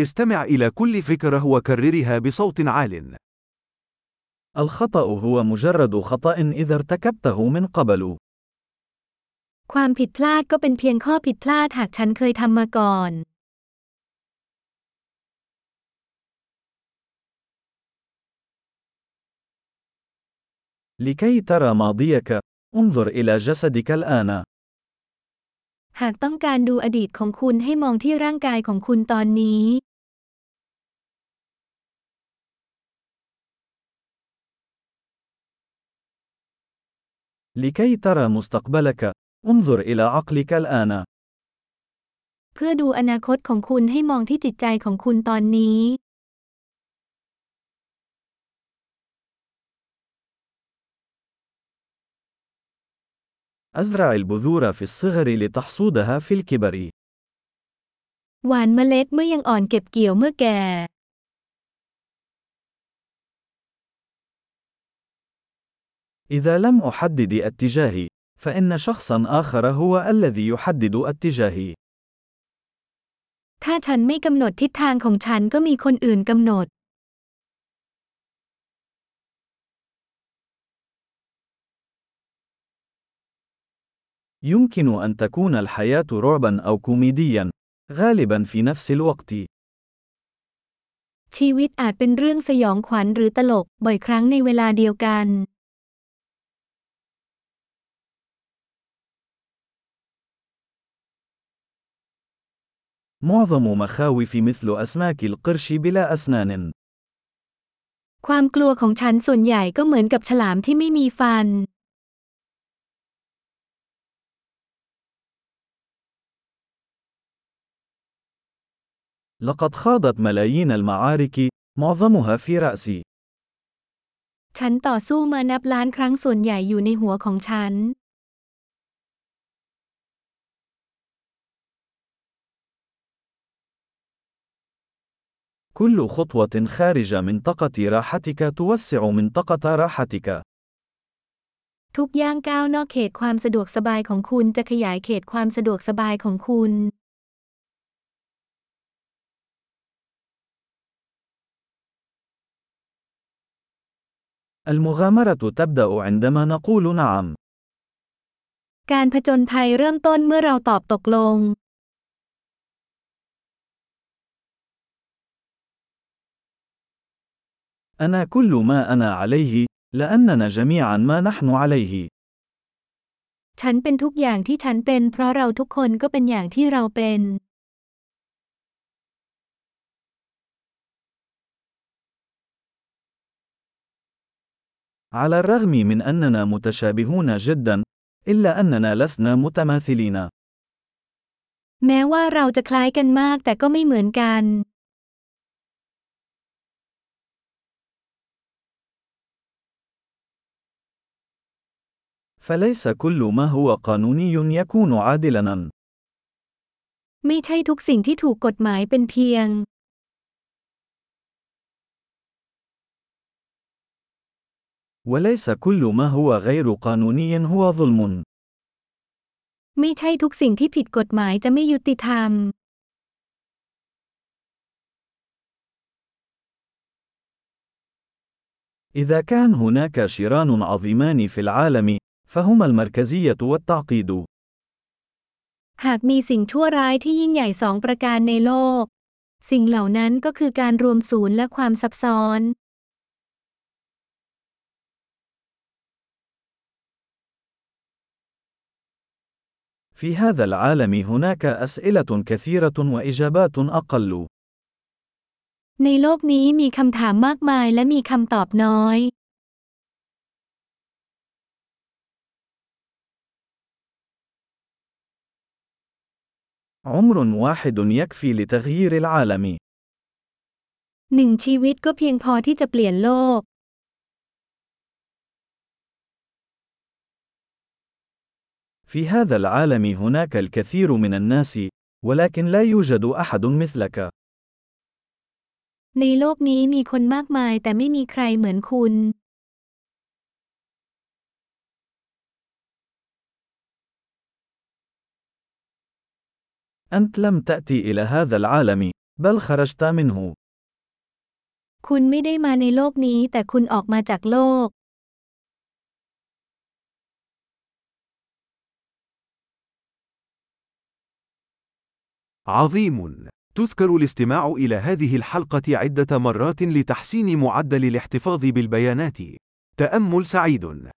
استمع إلى كل فكرة وكررها بصوت عال. الخطأ هو مجرد خطأ إذا ارتكبته من قبل. ความผิดพลาดก็เป็นเพียงข้อผิดพลาดหากฉันเคยทำมาก่อน لكي ترى ماضيك، انظر إلى جسدك الآن. หากต้องการดูอดีตของคุณให้มองที่ร่างกายของคุณตอนนี้ لكي ترى مستقبلك، انظر إلى عقلك الآن. เพื่อดูอนาคตของคุณให้มองที่จิตใจของคุณตอนนี้ أزرع البذور في الصغر لتحصودها في الكبر. หว่านเมล็ดเมื่อยังอ่อนเก็บเกี่ยวเมื่อแก่ إذا لم أحدد اتجاهي، فإن شخصا آخر هو الذي يحدد اتجاهي. ถ้าฉันไม่กำหนดทิศทางของฉันก็มีคนอื่นกำหนด يمكن أن تكون الحياة رعبا أو كوميديا، غالبا في نفس الوقت. ชีวิตอาจเป็นเรื่องสยองขวัญหรือตลก บ่อยครั้งในเวลาเดียวกัน معظم مخاوف مثل أسماك القرش بلا أسنان. ความกลัวของฉันส่วนใหญ่ก็เหมือนกับฉลามที่ไม่มีฟัน لقد خاضت ملايين المعارك، معظمها في رأسي. ฉันต่อสู้มานับล้านครั้งส่วนใหญ่อยู่ในหัวของฉัน كل خطوة خارج منطقة راحتك توسع منطقة راحتك. ทุกย่างก้าวนอกเขตความสะดวกสบายของคุณจะขยายเขตความสะดวกสบายของคุณ المغامرة تبدأ عندما نقول نعم. การผจญภัยเริ่มต้นเมื่อเราตอบตกลง أنا كل ما أنا عليه، لأننا جميعا ما نحن عليه. ฉันเป็นทุกอย่างที่ฉันเป็น เพราะเราทุกคนก็เป็นอย่างที่เราเป็น على الرغم من أننا متشابهون جدا، إلا أننا لسنا متماثلين. แม้ว่าเราจะคล้ายกันมากแต่ก็ไม่เหมือนกัน فليس كل ما هو قانوني يكون عادلا. ไม่ใช่ทุกสิ่งที่ถูกกฎหมายเป็นเพียง وليس كل ما هو غير قانوني هو ظلم. ไม่ใช่ทุกสิ่งที่ผิดกฎหมายจะไม่ยุติธรรม إذا كان هناك شيران عظيمان في العالم، فهما المركزية والتعقيد. หากมีสิ่งชั่วร้ายที่ยิ่งใหญ่สองประการในโลก สิ่งเหล่านั้นก็คือการรวมศูนย์และความซับซ้อน في هذا العالم هناك أسئلة كثيرة وإجابات أقل. ในโลกนี้มีคำถามมากมายและมีคำตอบน้อย عمر واحد يكفي لتغيير العالم. หนึ่งชีวิตก็เพียงพอที่จะเปลี่ยนโลก في هذا العالم هناك الكثير من الناس، ولكن لا يوجد أحد مثلك. ในโลกนี้มีคนมากมายแต่ไม่มีใครเหมือนคุณ أنت لم تأتي إلى هذا العالم، بل خرجت منه. คุณไม่ได้มาในโลกนี้แต่คุณออกมาจากโลก عظيم. تذكر الاستماع إلى هذه الحلقة عدة مرات لتحسين معدل الاحتفاظ بالبيانات. تأمل سعيد.